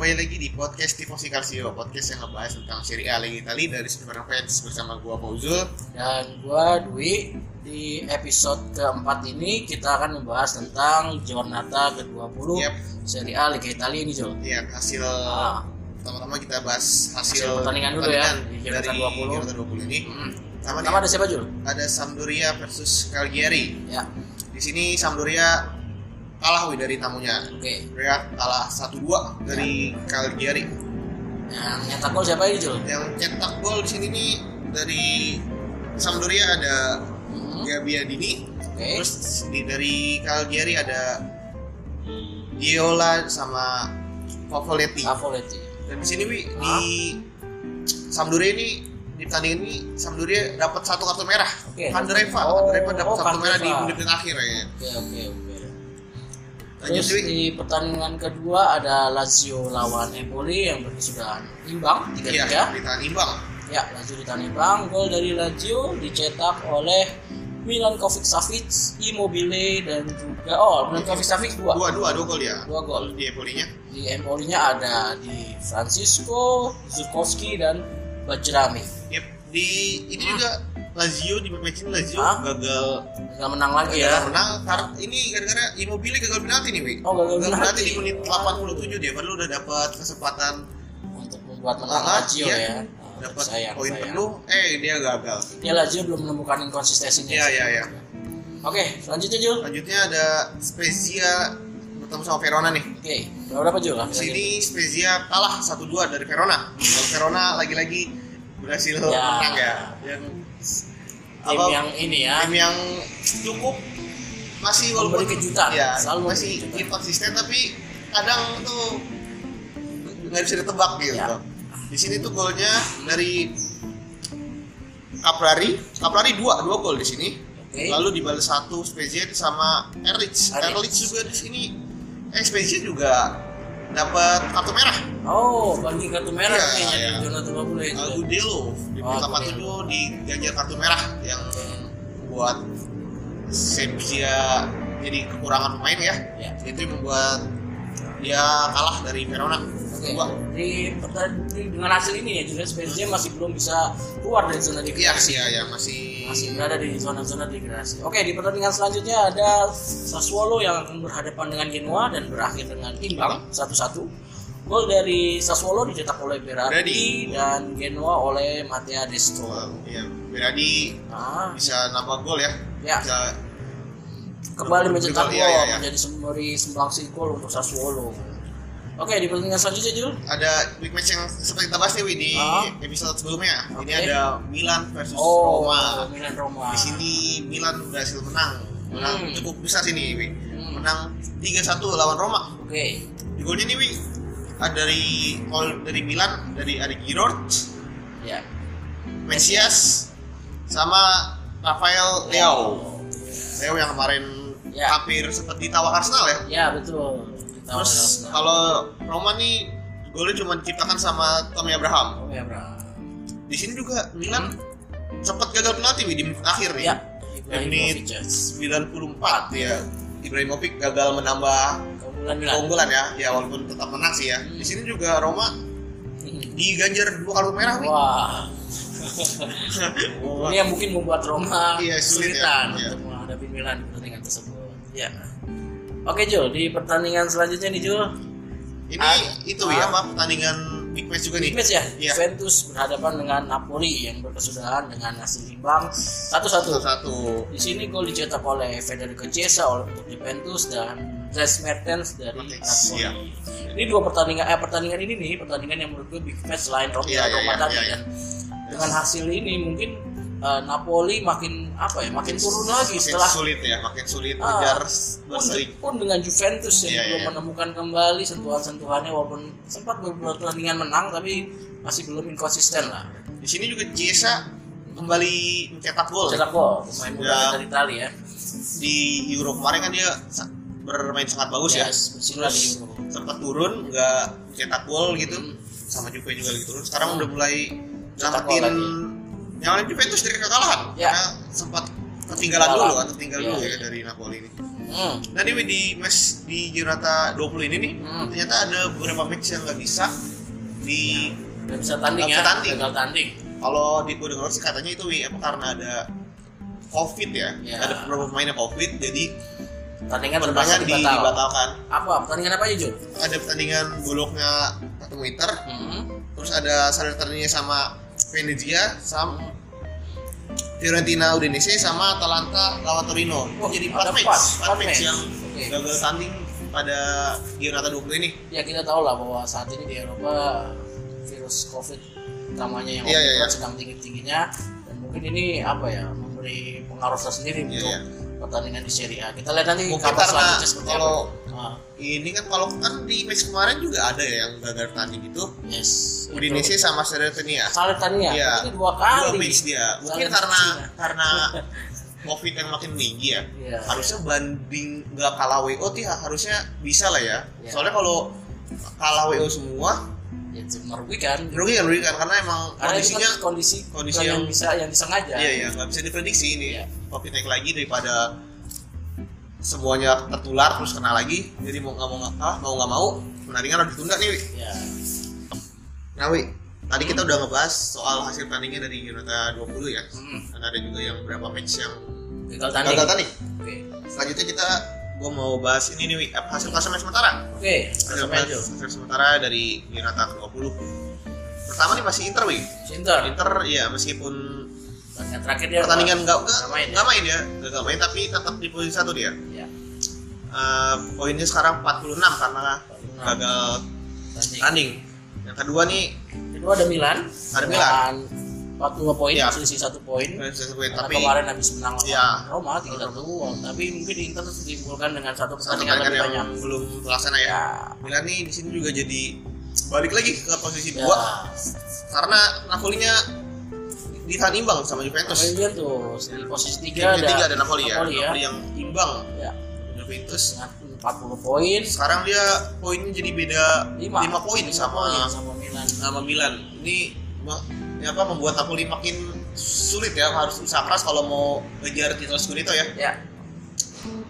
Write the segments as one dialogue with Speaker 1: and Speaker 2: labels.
Speaker 1: kembali lagi di podcast Tifosi Calcio Podcast yang ngebahas tentang Serie A Liga Italia dari sebenarnya fans bersama gua Fauzul
Speaker 2: Dan gua Dwi di episode keempat ini kita akan membahas tentang Giornata ke-20
Speaker 1: Yap.
Speaker 2: Serie A Liga Italia ini Jo.
Speaker 1: Ya hasil
Speaker 2: Ah,
Speaker 1: Pertama-tama kita bahas hasil,
Speaker 2: Hasil pertandingan dulu ya,
Speaker 1: dari
Speaker 2: Giornata 20.
Speaker 1: Giornata 20 ini
Speaker 2: hmm.
Speaker 1: Pertama
Speaker 2: ada siapa Jul?
Speaker 1: ada Sampdoria versus Cagliari
Speaker 2: Ya,
Speaker 1: Di sini Sampdoria kalah wih dari tamunya
Speaker 2: oke.
Speaker 1: Sampdoria kalah 1-2 dari Cagliari
Speaker 2: Yang nyetak gol siapa ini Jul?
Speaker 1: Yang cetak gol di sini nih dari Sampdoria ada
Speaker 2: Hmm.
Speaker 1: Gabiadini
Speaker 2: Oke.
Speaker 1: Terus di dari Cagliari ada Diola sama Pavoletti.
Speaker 2: Cavoletti.
Speaker 1: Dan di sini wi
Speaker 2: Ah.
Speaker 1: di Sampdoria ini di pertandingan ini Sampdoria dapat satu kartu merah.
Speaker 2: Oke.
Speaker 1: Kandreva,
Speaker 2: Oh,
Speaker 1: Kandreva dapat
Speaker 2: oh,
Speaker 1: kartu merah di menit akhir ya.
Speaker 2: Oke, oke, oke.
Speaker 1: Lanjut
Speaker 2: Terus
Speaker 1: wi.
Speaker 2: di pertandingan kedua ada Lazio lawan Empoli yang berkesudahan imbang 3-3.
Speaker 1: Iya, ditahan imbang.
Speaker 2: Ya, Lazio ditahan imbang. Gol dari Lazio dicetak oleh Milankovic Savic, Immobile dan juga oh Milankovic Savic dua.
Speaker 1: Dua dua dua gol ya.
Speaker 2: Dua gol.
Speaker 1: Di Epolinya.
Speaker 2: Di Empoli-nya ada di Francisco, Zukowski dan Bajrami.
Speaker 1: Yep. Di ini juga Lazio di match ini Lazio
Speaker 2: Ah?
Speaker 1: gagal
Speaker 2: Gak menang lagi
Speaker 1: gagal
Speaker 2: ya.
Speaker 1: menang karena ini gara-gara Immobile gagal penalti nih, Wi.
Speaker 2: Oh, gagal penalti.
Speaker 1: di menit 87 dia padahal udah dapat kesempatan
Speaker 2: Untuk membuat menang Lazio
Speaker 1: iya.
Speaker 2: ya.
Speaker 1: dapat
Speaker 2: sayang,
Speaker 1: poin penuh eh dia gagal.
Speaker 2: Ya Lazio belum menemukan inkonsistensinya.
Speaker 1: Iya, iya, iya.
Speaker 2: Oke, selanjutnya Jul.
Speaker 1: Selanjutnya ada Spezia bertemu sama Verona nih.
Speaker 2: Oke, berapa Jul?
Speaker 1: Di sini Spezia kalah 1-2 dari Verona. Kalau Verona lagi-lagi berhasil
Speaker 2: Ya.
Speaker 1: menang ya. Yang
Speaker 2: Tim
Speaker 1: apa,
Speaker 2: yang ini ya.
Speaker 1: tim yang cukup masih walaupun
Speaker 2: Memberi kejutan,
Speaker 1: ya,
Speaker 2: selalu
Speaker 1: masih
Speaker 2: kejutan.
Speaker 1: inkonsisten tapi kadang tuh nggak bisa ditebak gitu.
Speaker 2: Ya.
Speaker 1: Di sini tuh golnya dari Caprari, Caprari dua dua gol di sini.
Speaker 2: Oke.
Speaker 1: Lalu dibalas satu Spezia sama. Erlich.
Speaker 2: Erlich
Speaker 1: juga di sini. Eh Spezia juga dapat kartu merah.
Speaker 2: Oh, bagi kartu merah
Speaker 1: Iya,
Speaker 2: kayaknya
Speaker 1: iya.
Speaker 2: di Jonathan 20 itu.
Speaker 1: Agudelo di
Speaker 2: Oh.
Speaker 1: 87 diganjar kartu merah yang buat Spezia jadi kekurangan pemain ya.
Speaker 2: Ya.
Speaker 1: Itu yang membuat dia kalah dari Verona.
Speaker 2: Oke.
Speaker 1: Dua.
Speaker 2: Di pertandingan dengan hasil ini ya juga Spezia masih belum bisa keluar dari zona
Speaker 1: Iya
Speaker 2: degradasi.
Speaker 1: sih ya, ya masih
Speaker 2: Masih berada di zona-zona degradasi. Oke, di pertandingan selanjutnya ada Sassuolo yang akan berhadapan dengan Genoa dan berakhir dengan imbang 1-1. Gol dari Sassuolo dicetak oleh Berardi
Speaker 1: Berardi.
Speaker 2: dan Genoa oleh Matteo Destro.
Speaker 1: ya Berardi
Speaker 2: Nah,
Speaker 1: bisa nambah gol ya.
Speaker 2: Ya.
Speaker 1: Bisa
Speaker 2: kembali mencetak
Speaker 1: Iya,
Speaker 2: gol
Speaker 1: iya, iya.
Speaker 2: menjadi memberi sumbangsi gol untuk Sassuolo. Oke, di pertandingan selanjutnya Jul.
Speaker 1: ada big match yang seperti kita bahas nih di
Speaker 2: Ah.
Speaker 1: episode sebelumnya. Ini
Speaker 2: Oke.
Speaker 1: ada Milan versus
Speaker 2: Oh,
Speaker 1: Roma.
Speaker 2: Milan Roma.
Speaker 1: Di sini Milan berhasil menang. Menang
Speaker 2: Hmm.
Speaker 1: cukup besar sini, Wi.
Speaker 2: Hmm.
Speaker 1: Menang 3-1 lawan Roma.
Speaker 2: Oke.
Speaker 1: Di golnya nih, Wi, ada dari gol dari Milan dari ada Giroud,
Speaker 2: Ya.
Speaker 1: Mesias, sama Rafael Leao. Leao yang kemarin
Speaker 2: Ya.
Speaker 1: hampir sempat ditawar Arsenal ya.
Speaker 2: Ya, betul.
Speaker 1: Terus
Speaker 2: Arsenal.
Speaker 1: kalau Roma nih golnya cuma diciptakan sama Tommy Abraham.
Speaker 2: Ya, bro.
Speaker 1: Di sini juga Milan sempat gagal penalti di menit akhir nih.
Speaker 2: Ya.
Speaker 1: Menit
Speaker 2: Ibrahimovic.
Speaker 1: 94 ya. Ibrahimovic gagal menambah
Speaker 2: Keunggulan
Speaker 1: ya. Ya walaupun tetap menang sih ya. Di sini juga Roma diganjar dua kartu merah Wi.
Speaker 2: Wah. Ini yang mungkin membuat Roma
Speaker 1: Iya, sulit
Speaker 2: kesulitan
Speaker 1: ya. Iya.
Speaker 2: untuk menghadapi Milan di pertandingan tersebut. Ya. Oke Jul, di pertandingan selanjutnya nih Jul,
Speaker 1: Ini
Speaker 2: Ah.
Speaker 1: itu ya apa pertandingan big match juga nih.
Speaker 2: Big match ya,
Speaker 1: Iya.
Speaker 2: Juventus berhadapan dengan Napoli yang berkesudahan dengan hasil imbang 1-1.
Speaker 1: Satu.
Speaker 2: Di sini gol dicetak oleh Federico Chiesa oleh untuk Juventus dan Dries Mertens dari
Speaker 1: Mertens,
Speaker 2: Napoli.
Speaker 1: iya.
Speaker 2: Ini dua pertandingan eh pertandingan ini nih pertandingan yang menurut gue big match selain Roma
Speaker 1: Iya, iya,
Speaker 2: Roma
Speaker 1: iya,
Speaker 2: tadi
Speaker 1: iya, iya.
Speaker 2: dan dengan hasil ini mungkin eh, Napoli makin apa ya makin turun lagi
Speaker 1: Makin
Speaker 2: setelah
Speaker 1: sulit ya, makin sulit
Speaker 2: Ah,
Speaker 1: mengejar
Speaker 2: pun, pun dengan Juventus yang
Speaker 1: Iya,
Speaker 2: belum
Speaker 1: iya.
Speaker 2: menemukan kembali sentuhan-sentuhannya walaupun sempat beberapa pertandingan menang tapi masih belum inkonsisten lah.
Speaker 1: Di sini juga Chiesa kembali mencetak gol.
Speaker 2: Cetak gol pemain muda
Speaker 1: Ya.
Speaker 2: dari Italia ya.
Speaker 1: Di Euro kemarin kan dia bermain sangat bagus ya.
Speaker 2: Yes, bersinar
Speaker 1: Terus sempat turun, nggak mencetak gol gitu.
Speaker 2: Hmm.
Speaker 1: Sama Juve juga lagi turun. Sekarang
Speaker 2: Hmm.
Speaker 1: udah mulai
Speaker 2: Cetak
Speaker 1: nyelamatin
Speaker 2: lagi.
Speaker 1: nyalain Juventus dari kekalahan.
Speaker 2: Ya.
Speaker 1: Karena sempat ketinggalan dulu kan, tertinggal
Speaker 2: Iya,
Speaker 1: dulu ya
Speaker 2: iya.
Speaker 1: dari Napoli ini.
Speaker 2: Hmm.
Speaker 1: Nah di di match di Giornata 20 ini nih,
Speaker 2: Hmm.
Speaker 1: ternyata ada beberapa match yang nggak bisa di
Speaker 2: Nggak bisa tanding
Speaker 1: Nggak
Speaker 2: ya.
Speaker 1: bisa tanding.
Speaker 2: Gagal tanding.
Speaker 1: kalau di gue dengar sih katanya itu apa karena ada COVID ya,
Speaker 2: Ya.
Speaker 1: ada beberapa pemainnya COVID, jadi pertandingan di,
Speaker 2: dibatal.
Speaker 1: dibatalkan.
Speaker 2: Apa? Pertandingan apa aja, Jul?
Speaker 1: Ada pertandingan bulognya ketemu Inter,
Speaker 2: Hmm.
Speaker 1: terus ada Salernitana sama Venezia, sama. Fiorentina Udinese sama Atalanta lawan Torino.
Speaker 2: Oh,
Speaker 1: jadi empat match,
Speaker 2: empat,
Speaker 1: match
Speaker 2: match.
Speaker 1: yang
Speaker 2: Oke.
Speaker 1: gagal tanding pada Giornata 20 ini.
Speaker 2: Ya kita tahu lah bahwa saat ini di Eropa virus COVID utamanya yang
Speaker 1: iya,
Speaker 2: Omicron
Speaker 1: iya.
Speaker 2: sedang tinggi-tingginya dan mungkin ini apa ya memberi pengaruh tersendiri
Speaker 1: Iya,
Speaker 2: untuk
Speaker 1: iya.
Speaker 2: pertandingan di Serie A. Kita lihat nanti
Speaker 1: Mungkin
Speaker 2: kabar
Speaker 1: karena
Speaker 2: selanjutnya seperti
Speaker 1: kalau-
Speaker 2: apa. Ah,
Speaker 1: Ini kan kalau kan di match kemarin juga ada ya yang gagal tanding itu
Speaker 2: yes.
Speaker 1: Udinese sama Salernitana.
Speaker 2: Salernitana
Speaker 1: Iya.
Speaker 2: ini dua
Speaker 1: Dua
Speaker 2: kali.
Speaker 1: match dia. Mungkin karena karena COVID yang makin tinggi ya.
Speaker 2: Iya.
Speaker 1: Harusnya banding nggak kalah WO tuh ya harusnya bisa lah ya.
Speaker 2: Iya.
Speaker 1: Soalnya kalau kalah WO semua
Speaker 2: ya, itu merugikan.
Speaker 1: merugikan merugikan karena emang
Speaker 2: Karena itu
Speaker 1: kondisinya
Speaker 2: kan kondisi,
Speaker 1: kondisi
Speaker 2: yang
Speaker 1: yang-
Speaker 2: bisa yang disengaja.
Speaker 1: iya iya nggak bisa diprediksi ini
Speaker 2: Iya.
Speaker 1: COVID naik lagi daripada semuanya tertular terus kena lagi jadi mau nggak mau nggak ah, mau nggak mau pertandingan harus ditunda nih Wi.
Speaker 2: Ya.
Speaker 1: nah Wi tadi kita udah ngebahas soal hasil tandingnya dari Giornata 20 ya
Speaker 2: Hmm.
Speaker 1: dan ada juga yang berapa match yang
Speaker 2: Gagal tanding.
Speaker 1: gagal tanding
Speaker 2: Oke.
Speaker 1: selanjutnya kita gue mau bahas ini nih Wi hasil klasemen sementara
Speaker 2: Oke.
Speaker 1: hasil
Speaker 2: Sampai aja.
Speaker 1: hasil sementara dari Giornata 20 pertama nih masih Inter Wi
Speaker 2: Sinter.
Speaker 1: Inter ya meskipun
Speaker 2: Pertandingan terakhir dia
Speaker 1: pertandingan nggak nggak
Speaker 2: nggak main ya?
Speaker 1: nggak main ya gagal main tapi tetap di posisi satu dia
Speaker 2: Ya.
Speaker 1: Eh, poinnya sekarang 46 karena
Speaker 2: 46.
Speaker 1: gagal
Speaker 2: Tanding.
Speaker 1: yang kedua nih
Speaker 2: Kedua ada Milan.
Speaker 1: Ada
Speaker 2: dengan 40 poin,
Speaker 1: Iya.
Speaker 2: selisih satu poin.
Speaker 1: satu poin, tapi
Speaker 2: kemarin habis menang lawan
Speaker 1: Iya.
Speaker 2: Roma 3-1. Tapi mungkin Inter ditimbulkan dengan satu
Speaker 1: satu
Speaker 2: pertandingan
Speaker 1: pertandingan
Speaker 2: lebih
Speaker 1: yang
Speaker 2: banyak.
Speaker 1: belum terlaksana ya
Speaker 2: Ya.
Speaker 1: Milan nih di sini juga jadi balik lagi ke posisi
Speaker 2: Ya.
Speaker 1: dua karena Napoli-nya ditahan imbang sama Juventus
Speaker 2: tuh di posisi 3
Speaker 1: Tim
Speaker 2: ada,
Speaker 1: tiga ada Napoli ya
Speaker 2: Napoli ya.
Speaker 1: Napoli yang imbang
Speaker 2: Ya.
Speaker 1: Juventus
Speaker 2: Dengan 40 poin.
Speaker 1: sekarang dia poinnya jadi beda
Speaker 2: 5,
Speaker 1: 5 poin sama
Speaker 2: sama Milan.
Speaker 1: sama Milan. Ini ya apa membuat Napoli makin sulit ya harus usaha keras kalau mau ngejar titel Scudetto ya.
Speaker 2: Ya.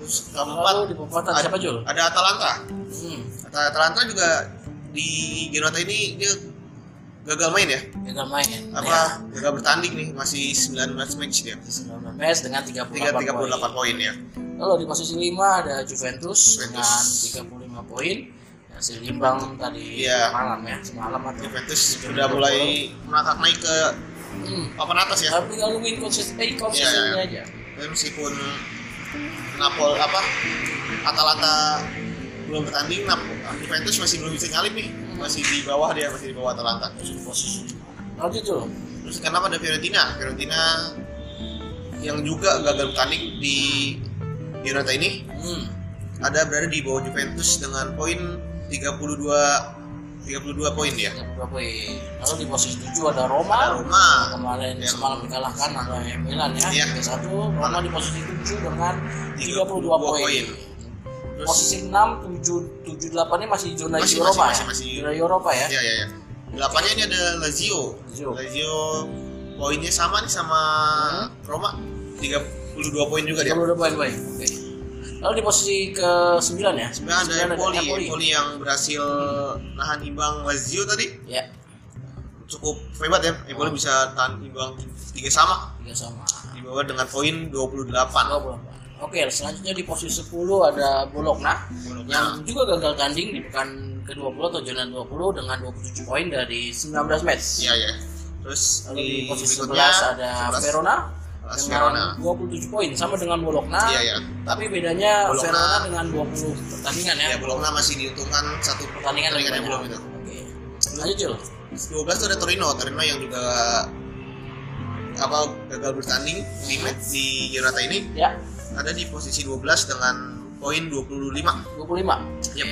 Speaker 1: Terus keempat
Speaker 2: di
Speaker 1: ada,
Speaker 2: siapa Jul?
Speaker 1: ada Atalanta.
Speaker 2: Hmm.
Speaker 1: Ata- Atalanta juga di Giornata ini dia gagal main ya.
Speaker 2: Gagal main.
Speaker 1: Apa gagal bertanding nih masih 19 match dia.
Speaker 2: Ya. 19 match dengan 38,
Speaker 1: 3 38 poin ya.
Speaker 2: Lalu di posisi 5 ada Juventus,
Speaker 1: Juventus.
Speaker 2: dengan 35 poin. Hasil imbang tadi
Speaker 1: Iya.
Speaker 2: malam ya, semalam atau
Speaker 1: Juventus sudah mulai merangkak naik ke
Speaker 2: Hmm.
Speaker 1: papan atas ya.
Speaker 2: Tapi kalau inconsistent, eh, inconsistency
Speaker 1: Iya, iya.
Speaker 2: aja.
Speaker 1: Meskipun Napol apa Atalanta belum bertanding Nap Juventus masih belum bisa nyalip nih masih di bawah dia masih di bawah Atalanta
Speaker 2: posisi 5. Lanjut Jul.
Speaker 1: terus kenapa ada Fiorentina Fiorentina yang juga gagal bertanding di Giornata ini
Speaker 2: Hmm.
Speaker 1: ada berada di bawah Juventus dengan poin 32 32 poin dia
Speaker 2: 32 poin. Lalu di posisi 7 ada Roma.
Speaker 1: ada Roma
Speaker 2: Kemarin
Speaker 1: Yang-
Speaker 2: semalam dikalahkan oleh Milan ya,
Speaker 1: Iya.
Speaker 2: 3-1. Roma di posisi 7 dengan
Speaker 1: 32
Speaker 2: 32 poin.
Speaker 1: Terus
Speaker 2: Posisi 6, 7, 7, 8 ini masih zona
Speaker 1: Masih,
Speaker 2: Eropa
Speaker 1: masih,
Speaker 2: ya?
Speaker 1: masih, masih.
Speaker 2: Zona Eropa ya?
Speaker 1: ya ya ya delapannya ini ada Lazio
Speaker 2: Lazio.
Speaker 1: Lazio poinnya sama nih sama Roma 32 poin juga dia
Speaker 2: 32 poin, poin. Oke. Lalu di posisi ke-9 ya?
Speaker 1: Sebenarnya ada
Speaker 2: Sembilan
Speaker 1: Empoli,
Speaker 2: Empoli.
Speaker 1: Yang berhasil nahan imbang Lazio tadi
Speaker 2: Ya,
Speaker 1: cukup hebat ya. Empoli bisa tahan imbang tiga sama
Speaker 2: tiga sama.
Speaker 1: di bawah dengan poin 28.
Speaker 2: 28. Oke, selanjutnya di posisi 10 ada Bologna
Speaker 1: Bologna.
Speaker 2: yang juga gagal tanding di pekan ke-20 atau zona 20 dengan 27 poin dari 19 match.
Speaker 1: Iya ya. Terus
Speaker 2: Lalu di posisi
Speaker 1: berikutnya,
Speaker 2: 11 ada
Speaker 1: 11,
Speaker 2: Verona
Speaker 1: AS
Speaker 2: dengan
Speaker 1: Verona.
Speaker 2: 27 poin sama dengan Bologna.
Speaker 1: Iya ya.
Speaker 2: Tapi bedanya
Speaker 1: Bologna-
Speaker 2: Verona dengan 20 pertandingan ya.
Speaker 1: Ya Bologna masih diuntungkan satu
Speaker 2: pertandingan lebih
Speaker 1: yang belum itu.
Speaker 2: Oke. Lanjut Jul.
Speaker 1: 12 itu ada Torino, Torino yang juga apa gagal bertanding di match di Giornata ini
Speaker 2: Ya,
Speaker 1: ada di posisi 12 dengan poin 25.
Speaker 2: 25.
Speaker 1: Yep.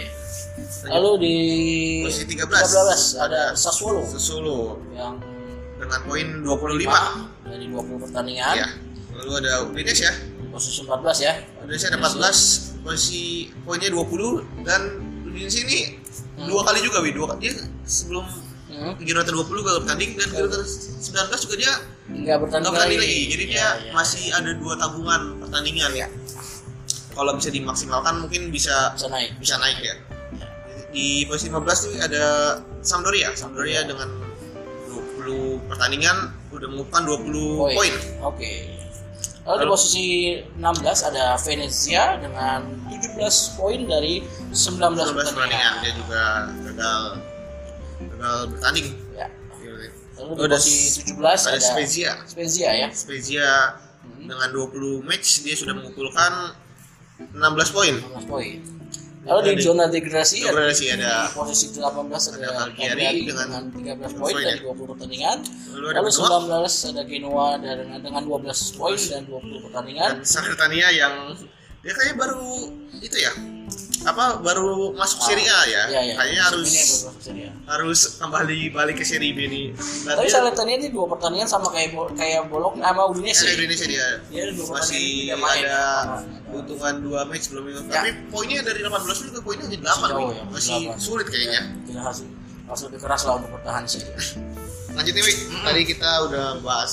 Speaker 2: Lalu di
Speaker 1: Posisi 13
Speaker 2: 13 ada Sassuolo
Speaker 1: Sassuolo
Speaker 2: yang
Speaker 1: dengan poin 25.
Speaker 2: dari 20 pertandingan.
Speaker 1: Ya. Lalu ada Udinese ya.
Speaker 2: Posisi 14 ya.
Speaker 1: Udinese ada 14, posisi poinnya 20 dan Udinese ini dua kali juga wi dua dia sebelum
Speaker 2: Hmm.
Speaker 1: Giornata 20 gagal bertanding dan Giornata 19 juga dia
Speaker 2: bertanding,
Speaker 1: nggak bertanding lagi. Jadi dia
Speaker 2: Iya, iya.
Speaker 1: masih ada dua tabungan pertandingan ya. kalau bisa dimaksimalkan mungkin bisa
Speaker 2: bisa naik
Speaker 1: bisa naik ya. Di posisi 15 tuh ada Sampdoria. Sampdoria dengan 20 pertandingan udah mengumpulkan 20
Speaker 2: Poin.
Speaker 1: poin.
Speaker 2: Oke. Lalu di
Speaker 1: Lalu-
Speaker 2: posisi 16 ada Venezia dengan 17 poin dari 19
Speaker 1: 19 pertandingan
Speaker 2: pertandingan.
Speaker 1: dia juga gagal gagal bertanding.
Speaker 2: Ya. Lalu di
Speaker 1: Oh, ada
Speaker 2: posisi
Speaker 1: S-
Speaker 2: 17
Speaker 1: Ada
Speaker 2: ada
Speaker 1: Spezia.
Speaker 2: Spezia ya.
Speaker 1: Spezia
Speaker 2: Hmm,
Speaker 1: dengan 20 match dia sudah mengumpulkan 16 poin.
Speaker 2: 16 poin. Lalu di
Speaker 1: Ada-
Speaker 2: zona degradasi ada
Speaker 1: Degradasi ada
Speaker 2: di posisi 18 ada,
Speaker 1: ada Cagliari dengan
Speaker 2: dengan 13
Speaker 1: 13
Speaker 2: poin dari
Speaker 1: ya.
Speaker 2: 20 pertandingan.
Speaker 1: lalu ada
Speaker 2: Lalu
Speaker 1: Genoa
Speaker 2: 19 ada Genoa dengan dengan 12 poin dan 20 pertandingan.
Speaker 1: dan Salernitania yang dia kayaknya baru itu ya apa baru masuk Serie A ya,
Speaker 2: Iya, iya.
Speaker 1: kayaknya harus
Speaker 2: ini baru masuk Serie A.
Speaker 1: harus kembali balik ke Serie B nih Dan
Speaker 2: Tapi
Speaker 1: dia-
Speaker 2: Salernitania ini dua pertandingan sama kayak kayak Bolog sama Udinese.
Speaker 1: Kayak Indonesia dia
Speaker 2: Dia ada dua
Speaker 1: masih
Speaker 2: main.
Speaker 1: ada keuntungan dua match belum itu
Speaker 2: Ya.
Speaker 1: tapi poinnya dari 18 juga poinnya hanya 8
Speaker 2: jauh
Speaker 1: Wi.
Speaker 2: ya,
Speaker 1: masih
Speaker 2: 8.
Speaker 1: sulit kayaknya
Speaker 2: Tidak harus harus lebih keras lah untuk bertahan sih.
Speaker 1: lanjut nih Wi. tadi kita udah bahas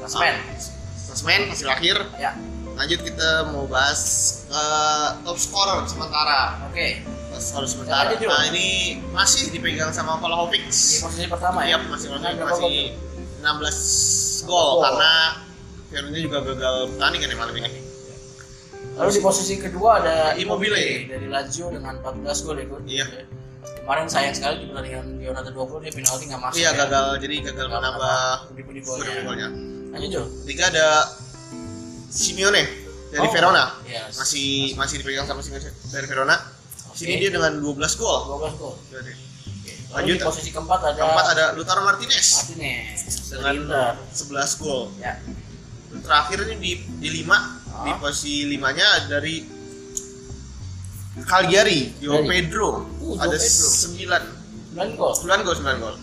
Speaker 2: Klasmen.
Speaker 1: klasmen hasil akhir
Speaker 2: Ya,
Speaker 1: lanjut kita mau bahas eh, top scorer sementara
Speaker 2: oke.
Speaker 1: top scorer sementara
Speaker 2: Jo.
Speaker 1: nah ini masih dipegang sama Vlahovic
Speaker 2: Di posisi pertama
Speaker 1: Iya,
Speaker 2: ya.
Speaker 1: masih
Speaker 2: Dengan
Speaker 1: masih, masih
Speaker 2: gol?
Speaker 1: 16 gol karena Fiorentina juga gagal bertanding kan ya malam ini.
Speaker 2: Lalu di posisi kedua ada
Speaker 1: Immobile.
Speaker 2: Dari Lazio dengan 14 gol ya.
Speaker 1: Iya.
Speaker 2: Kemarin sayang sekali di pertandingan Leonardo 20 dia penalti nggak masuk.
Speaker 1: Iya
Speaker 2: ya.
Speaker 1: gagal jadi gagal menambah
Speaker 2: pundi-pundi
Speaker 1: gol
Speaker 2: golnya.
Speaker 1: golnya.
Speaker 2: Lanjut Jo.
Speaker 1: Tiga ada Simeone dari
Speaker 2: Oh,
Speaker 1: Verona.
Speaker 2: Iya.
Speaker 1: Masih masih dipegang sama Simeone dari Verona. Sini
Speaker 2: Oke.
Speaker 1: dia dengan 12 gol.
Speaker 2: 12 gol. Lalu
Speaker 1: Lanjut.
Speaker 2: di posisi keempat ada
Speaker 1: Keempat ada Lautaro Martinez
Speaker 2: Martinez
Speaker 1: dengan
Speaker 2: Inter.
Speaker 1: 11 gol.
Speaker 2: Ya.
Speaker 1: Terakhir ini di di 5
Speaker 2: Ah.
Speaker 1: di posisi 5-nya dari Cagliari, Joao. Pedro.
Speaker 2: Uh,
Speaker 1: ada
Speaker 2: Pedro.
Speaker 1: 9
Speaker 2: 9 gol.
Speaker 1: 9 gol, 9 gol.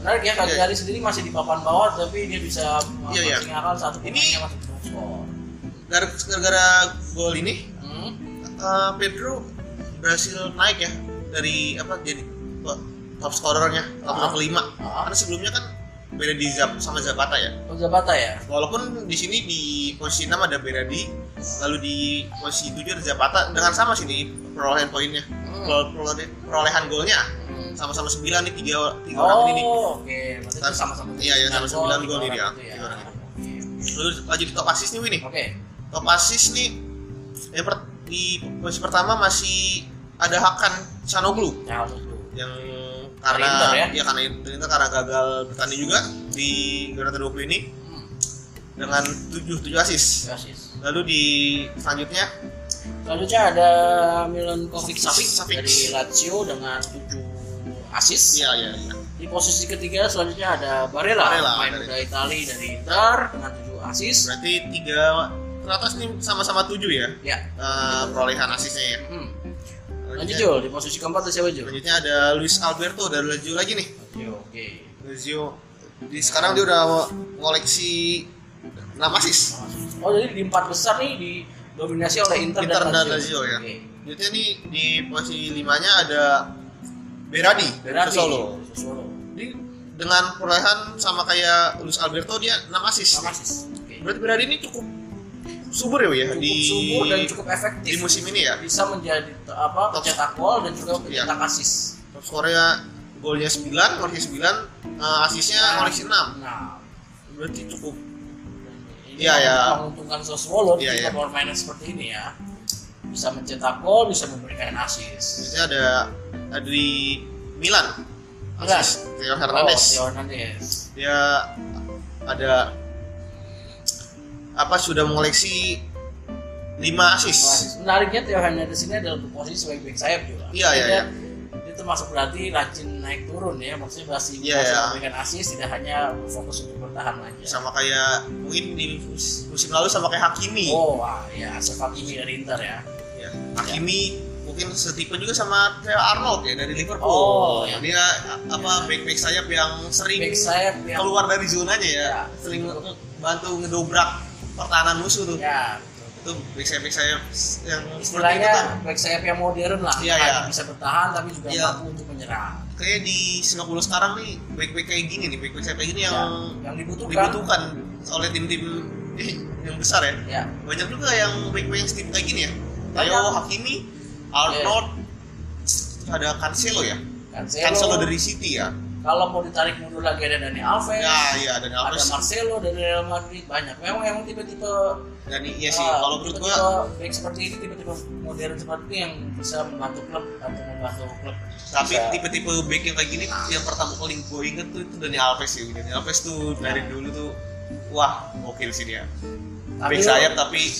Speaker 2: Menarik ya Cagliari sendiri masih di papan bawah tapi dia bisa
Speaker 1: Iya, iya.
Speaker 2: mengalahkan satu
Speaker 1: Ini-
Speaker 2: masih
Speaker 1: Gara-gara gol ini
Speaker 2: Hmm.
Speaker 1: eh, Pedro berhasil naik ya dari apa jadi top scorernya top
Speaker 2: Ah.
Speaker 1: kelima.
Speaker 2: Ah.
Speaker 1: Karena sebelumnya kan beda di Zap sama Zapata ya.
Speaker 2: Oh, Zapata ya.
Speaker 1: Walaupun di sini di posisi 6 ada Berardi, lalu di posisi 7 ada Zapata dengan sama sih di perolehan poinnya.
Speaker 2: Hmm.
Speaker 1: Perole- perole- Perolehan golnya
Speaker 2: Hmm.
Speaker 1: sama-sama 9 nih tiga, tiga orang ini nih.
Speaker 2: Oh, oke. Itu sama-sama.
Speaker 1: Iya, iya, sama
Speaker 2: sembilan
Speaker 1: 9 gol nih
Speaker 2: tiga
Speaker 1: dia.
Speaker 2: ya.
Speaker 1: Ini. Lalu lanjut di top assist nih Win nih.
Speaker 2: Oke
Speaker 1: top assist nih di, per, di posisi pertama masih ada Hakan Sanoglu
Speaker 2: ya,
Speaker 1: yang karena
Speaker 2: ya? ya
Speaker 1: karena Inter karena gagal bertanding juga di Garata 20 ini
Speaker 2: hmm.
Speaker 1: dengan 7 7
Speaker 2: asis.
Speaker 1: Lalu di selanjutnya
Speaker 2: selanjutnya ada Milan Kovic
Speaker 1: Savic
Speaker 2: dari Lazio dengan 7 asis.
Speaker 1: Iya iya iya.
Speaker 2: Di posisi ketiga selanjutnya ada Barella,
Speaker 1: Barella
Speaker 2: main muda Italia dari Inter dengan 7 asis.
Speaker 1: Berarti tiga Krotos ini sama-sama tujuh ya?
Speaker 2: Ya.
Speaker 1: Uh, perolehan asisnya ya.
Speaker 2: Hmm. Lanjut Jul, di posisi keempat ada siapa Jul?
Speaker 1: lanjutnya ada Luis Alberto dari Lazio lagi nih.
Speaker 2: Lazio, oke. Okay.
Speaker 1: Lazio. Di sekarang dia udah ngoleksi nama asis.
Speaker 2: Oh, jadi di empat besar nih di dominasi oleh Inter,
Speaker 1: Inter
Speaker 2: dan,
Speaker 1: dan
Speaker 2: Lazio.
Speaker 1: Ya.
Speaker 2: Okay.
Speaker 1: Lanjutnya nih di posisi limanya ada Berardi,
Speaker 2: Berardi dari
Speaker 1: Solo.
Speaker 2: Solo.
Speaker 1: Jadi dengan perolehan sama kayak Luis Alberto dia nama asis.
Speaker 2: Nama asis. Okay.
Speaker 1: Berarti Berardi ini cukup subur ya ya
Speaker 2: Cukup
Speaker 1: di
Speaker 2: subur dan cukup efektif.
Speaker 1: di musim ini ya.
Speaker 2: bisa menjadi apa pencetak gol dan juga
Speaker 1: Iya.
Speaker 2: pencetak asis.
Speaker 1: Top skornya golnya 9, ngoleksi 9, eh, asisnya ngoleksi 6.
Speaker 2: Nah,
Speaker 1: Berarti cukup
Speaker 2: ini
Speaker 1: Iya, ya.
Speaker 2: menguntungkan Sassuolo
Speaker 1: Iya,
Speaker 2: ketika
Speaker 1: iya.
Speaker 2: permainan seperti ini ya. Bisa mencetak gol, bisa memberikan asis.
Speaker 1: Selanjutnya ada ada di Milan. Asis Theo
Speaker 2: Oh,
Speaker 1: Hernandez.
Speaker 2: Theo Hernandez.
Speaker 1: Dia ada apa sudah mengoleksi 5 asis.
Speaker 2: Menariknya Theo Hernandez ini adalah posisi sebagai back sayap juga.
Speaker 1: Iya, iya, iya.
Speaker 2: Dia termasuk berarti rajin naik turun ya, maksudnya masih
Speaker 1: Iya,
Speaker 2: masih
Speaker 1: iya.
Speaker 2: memberikan asis, tidak hanya fokus untuk bertahan aja.
Speaker 1: Sama kayak mungkin di mus- musim lalu sama kayak Hakimi.
Speaker 2: Oh, wah, ya, Ashraf Hakimi dari Inter ya.
Speaker 1: Ya, Hakimi mungkin setipe juga sama Theo Arnold ya dari Liverpool.
Speaker 2: Oh, iya.
Speaker 1: Dia apa back-back sayap yang sering
Speaker 2: Back sayap yang
Speaker 1: keluar dari zonanya ya.
Speaker 2: Ya.
Speaker 1: Sering bantu ngedobrak pertahanan musuh tuh.
Speaker 2: ya
Speaker 1: Itu back sayap back sayap yang itu
Speaker 2: istilahnya back sayap yang modern lah.
Speaker 1: Iya, iya.
Speaker 2: bisa bertahan tapi juga
Speaker 1: Iya.
Speaker 2: mampu untuk menyerang.
Speaker 1: Kayak di Singapura sekarang nih back-back kayak gini nih back-back sayap kayak gini yang
Speaker 2: Ya, yang dibutuhkan,
Speaker 1: dibutuhkan oleh tim-tim yang besar ya.
Speaker 2: Ya
Speaker 1: banyak juga yang back-back yang tim kayak gini ya. Theo Hakimi Arnold terus ada Cancelo ya?
Speaker 2: Cancelo,
Speaker 1: Cancelo dari City ya
Speaker 2: kalau mau ditarik mundur lagi ada Dani Alves
Speaker 1: ya iya dan
Speaker 2: ada
Speaker 1: Alves.
Speaker 2: Marcelo dari Real Madrid. Banyak. Memang emang tipe-tipe
Speaker 1: dan iya sih.
Speaker 2: ah,
Speaker 1: kalau menurut gua
Speaker 2: back seperti ini tipe-tipe modern seperti ini yang bisa membantu klub atau membantu klub.
Speaker 1: Tapi tipe-tipe back yang kayak gini yang pertama kali gue inget tuh itu Dani Alves sih. Dani Alves tuh dari dulu tuh wah gokil sih dia.
Speaker 2: Tapi
Speaker 1: back sayap tapi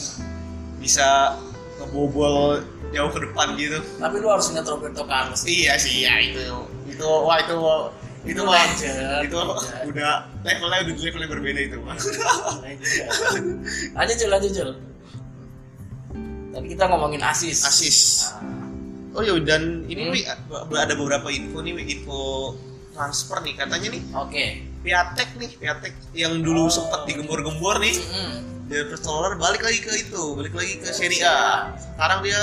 Speaker 1: bisa ngebobol jauh ke depan gitu.
Speaker 2: Tapi lu harus ingat Roberto Carlos.
Speaker 1: Iya sih ya itu. Itu wah itu itu mah
Speaker 2: Legend,
Speaker 1: itu
Speaker 2: legend.
Speaker 1: udah levelnya udah levelnya berbeda itu mah
Speaker 2: lanjut Jul, lanjut Jul. Tadi kita ngomongin asis.
Speaker 1: asis
Speaker 2: Ah,
Speaker 1: oh ya dan ini
Speaker 2: Hmm.
Speaker 1: Wi, ada beberapa info nih info transfer nih katanya nih
Speaker 2: Oke.
Speaker 1: Piatek nih Piatek yang dulu
Speaker 2: Oh.
Speaker 1: sempat digembor-gembor nih
Speaker 2: Mm-mm.
Speaker 1: dari Pestolar balik lagi ke itu balik lagi ke Serie A sekarang dia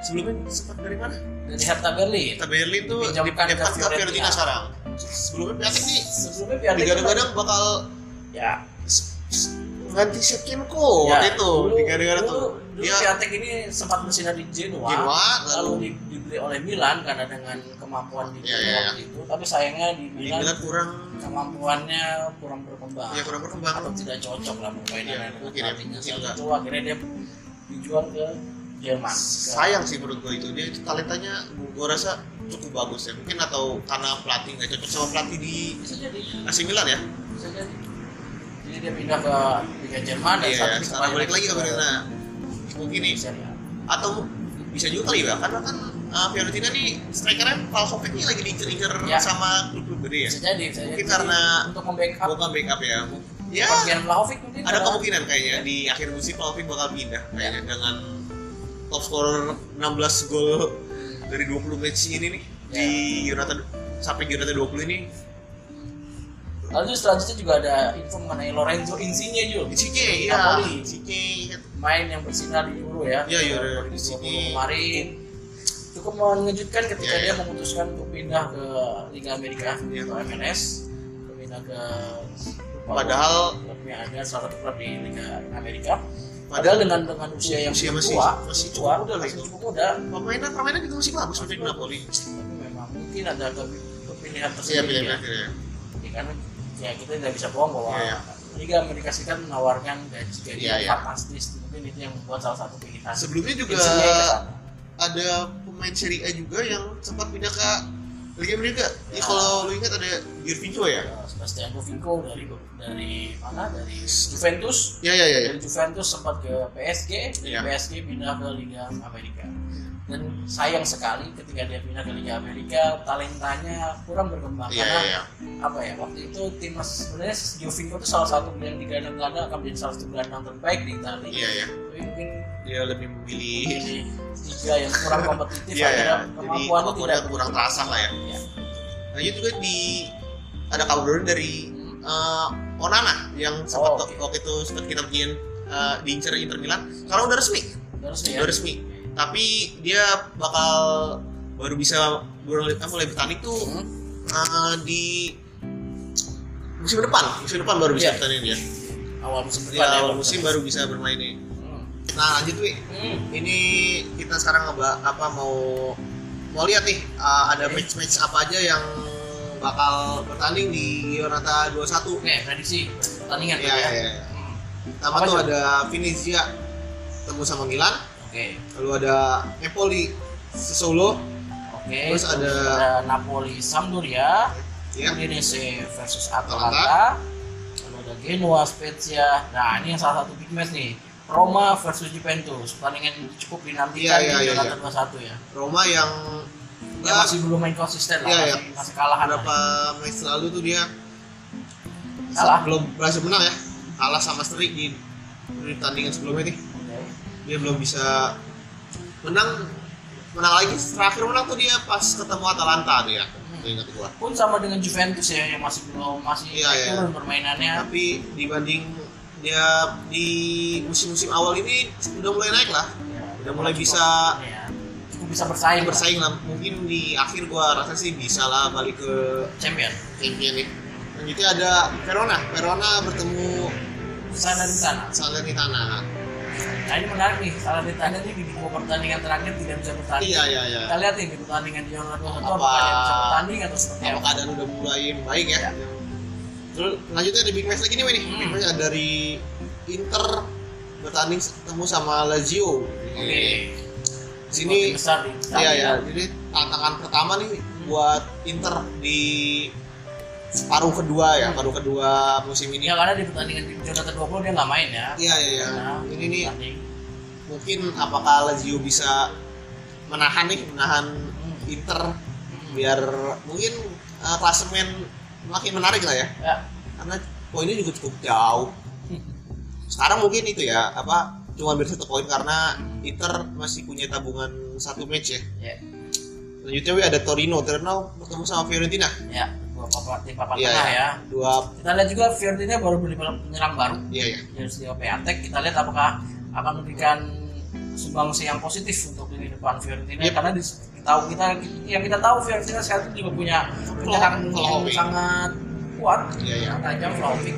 Speaker 1: sebelumnya sempat dari mana
Speaker 2: Dari Hertha Berlin.
Speaker 1: kita Berlin tuh
Speaker 2: Dipinjamkan ke. Fiorentina
Speaker 1: sekarang sebelumnya Piatek nih
Speaker 2: Sebelumnya Piatek
Speaker 1: digadang-gadang bakal
Speaker 2: ya.
Speaker 1: ganti Shevchenko
Speaker 2: ya,
Speaker 1: waktu itu digadang-gadang tuh.
Speaker 2: Dulu
Speaker 1: dia
Speaker 2: Piatek ini sempat bersinar di Genoa,
Speaker 1: Genoa,
Speaker 2: lalu
Speaker 1: lalu
Speaker 2: di- dibeli oleh Milan karena dengan kemampuan di
Speaker 1: Iya,
Speaker 2: Genoa
Speaker 1: iya,
Speaker 2: waktu itu. Tapi sayangnya di
Speaker 1: di
Speaker 2: Milan
Speaker 1: Milan kurang
Speaker 2: kemampuannya kurang berkembang.
Speaker 1: ya kurang berkembang.
Speaker 2: Atau tidak cocok lah permainannya
Speaker 1: Iya,
Speaker 2: dengan
Speaker 1: mungkin ya, mungkin
Speaker 2: itu akhirnya dia dijual ke Jerman.
Speaker 1: Sayang sih menurut gue itu. Dia itu talentanya gue rasa cukup bagus ya. Mungkin atau karena pelatih nggak cocok sama pelatih di AC Milan ya?
Speaker 2: Bisa jadi. Jadi dia pindah ke Liga Jerman dan
Speaker 1: iya
Speaker 2: saat ini
Speaker 1: sekarang balik lagi ke Fiorentina mungkin nih atau bisa juga kali ya karena kan uh, Fiorentina nih strikernya Valkovic ini lagi diincer-incer
Speaker 2: Ya.
Speaker 1: sama klub-klub gede ya?
Speaker 2: Bisa jadi bisa jadi.
Speaker 1: Mungkin karena-
Speaker 2: untuk membackup.
Speaker 1: Bukan backup ya. Ya.
Speaker 2: bagian Vlahovic mungkin
Speaker 1: ada
Speaker 2: karena-
Speaker 1: kemungkinan kayaknya di akhir musim Valkovic bakal pindah kayaknya dengan top scorer 16 gol dari 20 match ini nih di Giornata sampai Giornata 20 ini
Speaker 2: lalu selanjutnya juga ada info mengenai Lorenzo Insigne Jul
Speaker 1: Insigne ya
Speaker 2: Napoli.
Speaker 1: Insigne
Speaker 2: main yang bersinar di Euro ya
Speaker 1: Iya, Euro.
Speaker 2: 2020
Speaker 1: Insigne.
Speaker 2: kemarin cukup mengejutkan ketika
Speaker 1: Iya,
Speaker 2: dia
Speaker 1: iya.
Speaker 2: memutuskan untuk pindah ke Liga Amerika
Speaker 1: Iya.
Speaker 2: atau MLS pindah ke
Speaker 1: Padahal-
Speaker 2: klubnya ada salah satu klub di Liga Amerika
Speaker 1: Padahal
Speaker 2: dengan dengan usia yang
Speaker 1: Usia masih-
Speaker 2: tua
Speaker 1: masih
Speaker 2: tua
Speaker 1: lah
Speaker 2: masih
Speaker 1: itu.
Speaker 2: cukup muda
Speaker 1: permainan permainan juga masih bagus di Napoli
Speaker 2: tapi memang mungkin ada ke- kepilihan
Speaker 1: iya
Speaker 2: tersendiri
Speaker 1: pilihan
Speaker 2: ya.
Speaker 1: akhirnya
Speaker 2: Ya, karena ya kita tidak bisa bohong bahwa
Speaker 1: Iya, iya.
Speaker 2: Liga Amerika Serikat menawarkan gaji gaji
Speaker 1: Iya,
Speaker 2: yang
Speaker 1: iya.
Speaker 2: fantastis mungkin itu yang membuat salah satu pilihan
Speaker 1: sebelumnya juga ada pemain Serie A juga yang sempat pindah ke Liga Amerika ini
Speaker 2: Ya.
Speaker 1: kalau lu ingat ada Girvinho ya
Speaker 2: Ya, Sebastian Govinko dari dari mana dari Juventus
Speaker 1: ya ya ya, ya.
Speaker 2: dari Juventus sempat ke PSG dari
Speaker 1: Iya.
Speaker 2: PSG pindah ke Liga Amerika dan sayang sekali ketika dia pindah ke Liga Amerika talentanya kurang berkembang
Speaker 1: Iya,
Speaker 2: karena
Speaker 1: iya, iya.
Speaker 2: apa ya waktu itu timnas sebenarnya Jovinko itu salah satu yang digadang-gadang akan menjadi salah satu gelandang terbaik di Italia
Speaker 1: iya ya
Speaker 2: tapi mungkin
Speaker 1: dia lebih memilih
Speaker 2: di liga yang kurang kompetitif
Speaker 1: Iya ya,
Speaker 2: akhirnya
Speaker 1: jadi
Speaker 2: kemampuannya
Speaker 1: kurang terasa lah ya.
Speaker 2: Iya.
Speaker 1: Lanjut juga di ada kabar dari eh, Onana yang sempat
Speaker 2: Oh, oke.
Speaker 1: waktu itu sempat kita bikin eh, diincar Inter Milan. Sekarang udah resmi,
Speaker 2: Udah resmi ya
Speaker 1: udah resmi. Tapi dia bakal baru bisa baru mulai, mulai bertanding tuh
Speaker 2: Hmm.
Speaker 1: eh, di musim depan, musim depan baru bisa
Speaker 2: Iya.
Speaker 1: bertanding dia.
Speaker 2: awal musim
Speaker 1: Di
Speaker 2: depan ya,
Speaker 1: awal musim baru bisa bermain nih. Nah lanjut Wi,
Speaker 2: Hmm.
Speaker 1: ini kita sekarang ngeba apa mau mau lihat nih uh, ada
Speaker 2: Oke.
Speaker 1: match-match apa aja yang bakal bertanding di Giornata 21.
Speaker 2: Oke, prediksi pertandingan
Speaker 1: Iya,
Speaker 2: tuh
Speaker 1: iya,
Speaker 2: ya.
Speaker 1: iya.
Speaker 2: Hmm.
Speaker 1: Pertama tuh ada Venezia ketemu sama Milan,
Speaker 2: Oke.
Speaker 1: lalu ada Empoli Sassuolo,
Speaker 2: Oke.
Speaker 1: Terus ada-
Speaker 2: ada Napoli Sampdoria,
Speaker 1: ya.
Speaker 2: Udinese versus Atalanta. Lalu ada Genoa Spezia. Nah, ini yang salah satu big match nih. Roma versus Juventus. Pertandingan cukup dinantikan
Speaker 1: Iya, iya,
Speaker 2: di
Speaker 1: iya,
Speaker 2: Giornata
Speaker 1: iya.
Speaker 2: 21 ya.
Speaker 1: Roma yang
Speaker 2: Ya, masih belum main konsisten lah,
Speaker 1: Iya,
Speaker 2: masih, masih kalahan. lah.
Speaker 1: beberapa match lalu tuh dia
Speaker 2: Kalah.
Speaker 1: belum berhasil menang ya, kalah sama Strik di, di tandingan sebelumnya nih.
Speaker 2: Oke.
Speaker 1: dia belum bisa menang menang lagi terakhir menang tuh dia pas ketemu Atalanta tuh ya Tuh ingat gua
Speaker 2: Pun sama dengan Juventus ya yang masih belum masih
Speaker 1: iya.
Speaker 2: turun permainannya.
Speaker 1: tapi dibanding dia di musim-musim awal ini udah mulai naik lah
Speaker 2: Ya,
Speaker 1: udah mulai
Speaker 2: cukup-
Speaker 1: bisa
Speaker 2: ya, cukup bisa bersaing
Speaker 1: bersaing lah mungkin di akhir gua rasa sih bisa lah balik ke
Speaker 2: champion.
Speaker 1: champion nih selanjutnya ada Verona Verona bertemu
Speaker 2: sana.
Speaker 1: Salernitana
Speaker 2: Nah ini menarik nih, salah ditanya nih di dua pertandingan terakhir tidak bisa bertanding.
Speaker 1: Iya iya iya.
Speaker 2: Kita lihat nih di pertandingan di Yonatan 21
Speaker 1: Apa-
Speaker 2: apakah dia bisa bertanding atau seperti
Speaker 1: Apa
Speaker 2: apa?
Speaker 1: keadaan udah mulai baik ya?
Speaker 2: Ya.
Speaker 1: Terus lanjutnya ada big match lagi nih, nih.
Speaker 2: Hmm.
Speaker 1: Big match ada dari Inter bertanding ketemu sama Lazio.
Speaker 2: Oke.
Speaker 1: Di sini
Speaker 2: besar di
Speaker 1: Iya ya, jadi tantangan pertama nih buat Inter di paruh kedua ya, paruh kedua musim ini.
Speaker 2: Ya karena di pertandingan di Jonathan 20 dia nggak main ya.
Speaker 1: Iya iya iya.
Speaker 2: Nah,
Speaker 1: Ini nih mungkin apakah Lazio bisa menahan nih, menahan Inter biar mungkin uh, klasemen makin menarik lah ya.
Speaker 2: Ya.
Speaker 1: Karena poinnya juga cukup jauh. Sekarang mungkin itu ya, apa cuma beda satu poin karena Inter masih punya tabungan satu match ya.
Speaker 2: Ya.
Speaker 1: Selanjutnya Wi, ada Torino, Torino bertemu sama Fiorentina.
Speaker 2: Ya. Dua papan di papan
Speaker 1: Iya,
Speaker 2: tengah
Speaker 1: iya.
Speaker 2: ya.
Speaker 1: Dua,
Speaker 2: Kita lihat juga Fiorentina baru beli penyerang baru
Speaker 1: iya ya.
Speaker 2: dari segi Piatek. Kita lihat apakah akan memberikan sumbangsi yang positif untuk lini depan Fiorentina
Speaker 1: Yep.
Speaker 2: karena di, tahu kita yang kita tahu Fiorentina sekarang juga punya penyerang yang sangat kuat
Speaker 1: ya.
Speaker 2: yang tajam Vlahovic.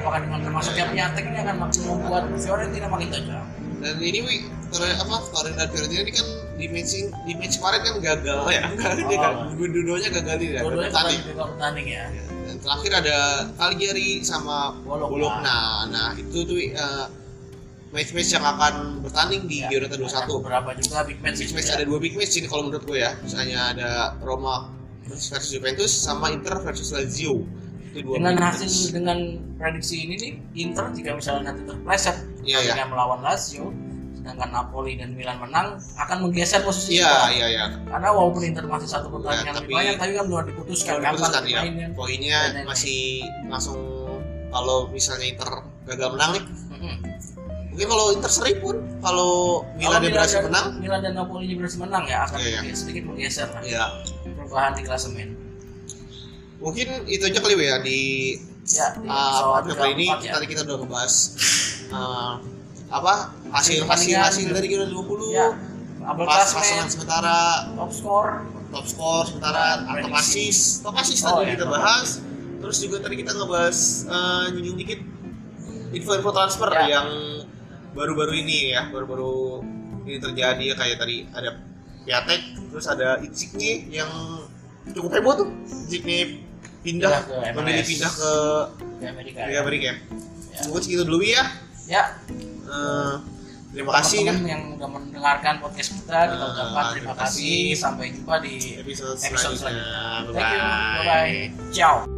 Speaker 2: Apakah dengan termasuknya Piatek ini akan makin membuat Fiorentina makin tajam?
Speaker 1: Dan ini Wi, apa Torino dan Fiorentina ini kan di match di match kemarin kan gagal ya. Dia kan
Speaker 2: Oh.
Speaker 1: dua-duanya gagal ya.
Speaker 2: Dua-duanya
Speaker 1: Bertanding.
Speaker 2: juga bertanding ya.
Speaker 1: Dan terakhir ada Cagliari sama
Speaker 2: Bologna.
Speaker 1: Bologna. Nah, itu tuh eh, match-match yang akan bertanding di
Speaker 2: Ya,
Speaker 1: Giornata
Speaker 2: ada
Speaker 1: 21.
Speaker 2: Beberapa juga big match.
Speaker 1: Big match
Speaker 2: ya.
Speaker 1: ada dua big match ini kalau menurut gue ya. Misalnya ada Roma versus Juventus sama Inter versus Lazio. Itu dua
Speaker 2: dengan hasil
Speaker 1: match.
Speaker 2: dengan prediksi ini nih Inter jika misalnya nanti terpleset
Speaker 1: Iya, iya.
Speaker 2: dengan melawan Lazio sedangkan Napoli dan Milan menang akan menggeser posisi
Speaker 1: Iya, iya, iya.
Speaker 2: karena walaupun Inter masih satu pertandingan
Speaker 1: Ya,
Speaker 2: lebih
Speaker 1: tapi-
Speaker 2: banyak tapi kan belum diputuskan
Speaker 1: Kalau diputuskan ya,
Speaker 2: mainnya.
Speaker 1: poinnya masih langsung kalau misalnya Inter gagal menang nih. Mungkin kalau Inter seri pun kalau Milan berhasil
Speaker 2: dan,
Speaker 1: menang,
Speaker 2: Milan dan Napoli berhasil menang ya akan
Speaker 1: Iya, iya.
Speaker 2: sedikit menggeser lah
Speaker 1: ya
Speaker 2: perubahan di klasemen
Speaker 1: mungkin itu aja kali ya di
Speaker 2: ya di
Speaker 1: uh,
Speaker 2: episode
Speaker 1: kali ini
Speaker 2: ya.
Speaker 1: tadi kita udah ngebahas uh, apa hasil hasil
Speaker 2: Pertandingan.
Speaker 1: hasil dari Euro 20
Speaker 2: ya
Speaker 1: pas
Speaker 2: klasemen
Speaker 1: pasangan sementara
Speaker 2: top score
Speaker 1: top skor sementara atau
Speaker 2: Prediksi.
Speaker 1: pasis top pasis
Speaker 2: Oh,
Speaker 1: tadi
Speaker 2: iya,
Speaker 1: kita
Speaker 2: top
Speaker 1: bahas terus juga tadi kita ngebahas uh, nyinggung dikit info-info transfer
Speaker 2: Ya.
Speaker 1: yang baru-baru ini ya baru-baru ini terjadi ya kayak tadi ada Piatek terus ada Insigne yang cukup heboh tuh Insigne pindah, memilih pindah ke
Speaker 2: di Amerika
Speaker 1: di. Amerika ya.
Speaker 2: Ya.
Speaker 1: Mungkin segitu dulu ya.
Speaker 2: ya
Speaker 1: Eh, terima kasih ya.
Speaker 2: yang udah mendengarkan podcast kita kita
Speaker 1: Ah,
Speaker 2: ucapkan terima
Speaker 1: terima
Speaker 2: kasih
Speaker 1: kasih.
Speaker 2: sampai jumpa di
Speaker 1: Episode
Speaker 2: episode
Speaker 1: selanjutnya.
Speaker 2: selanjutnya thank you bye bye ciao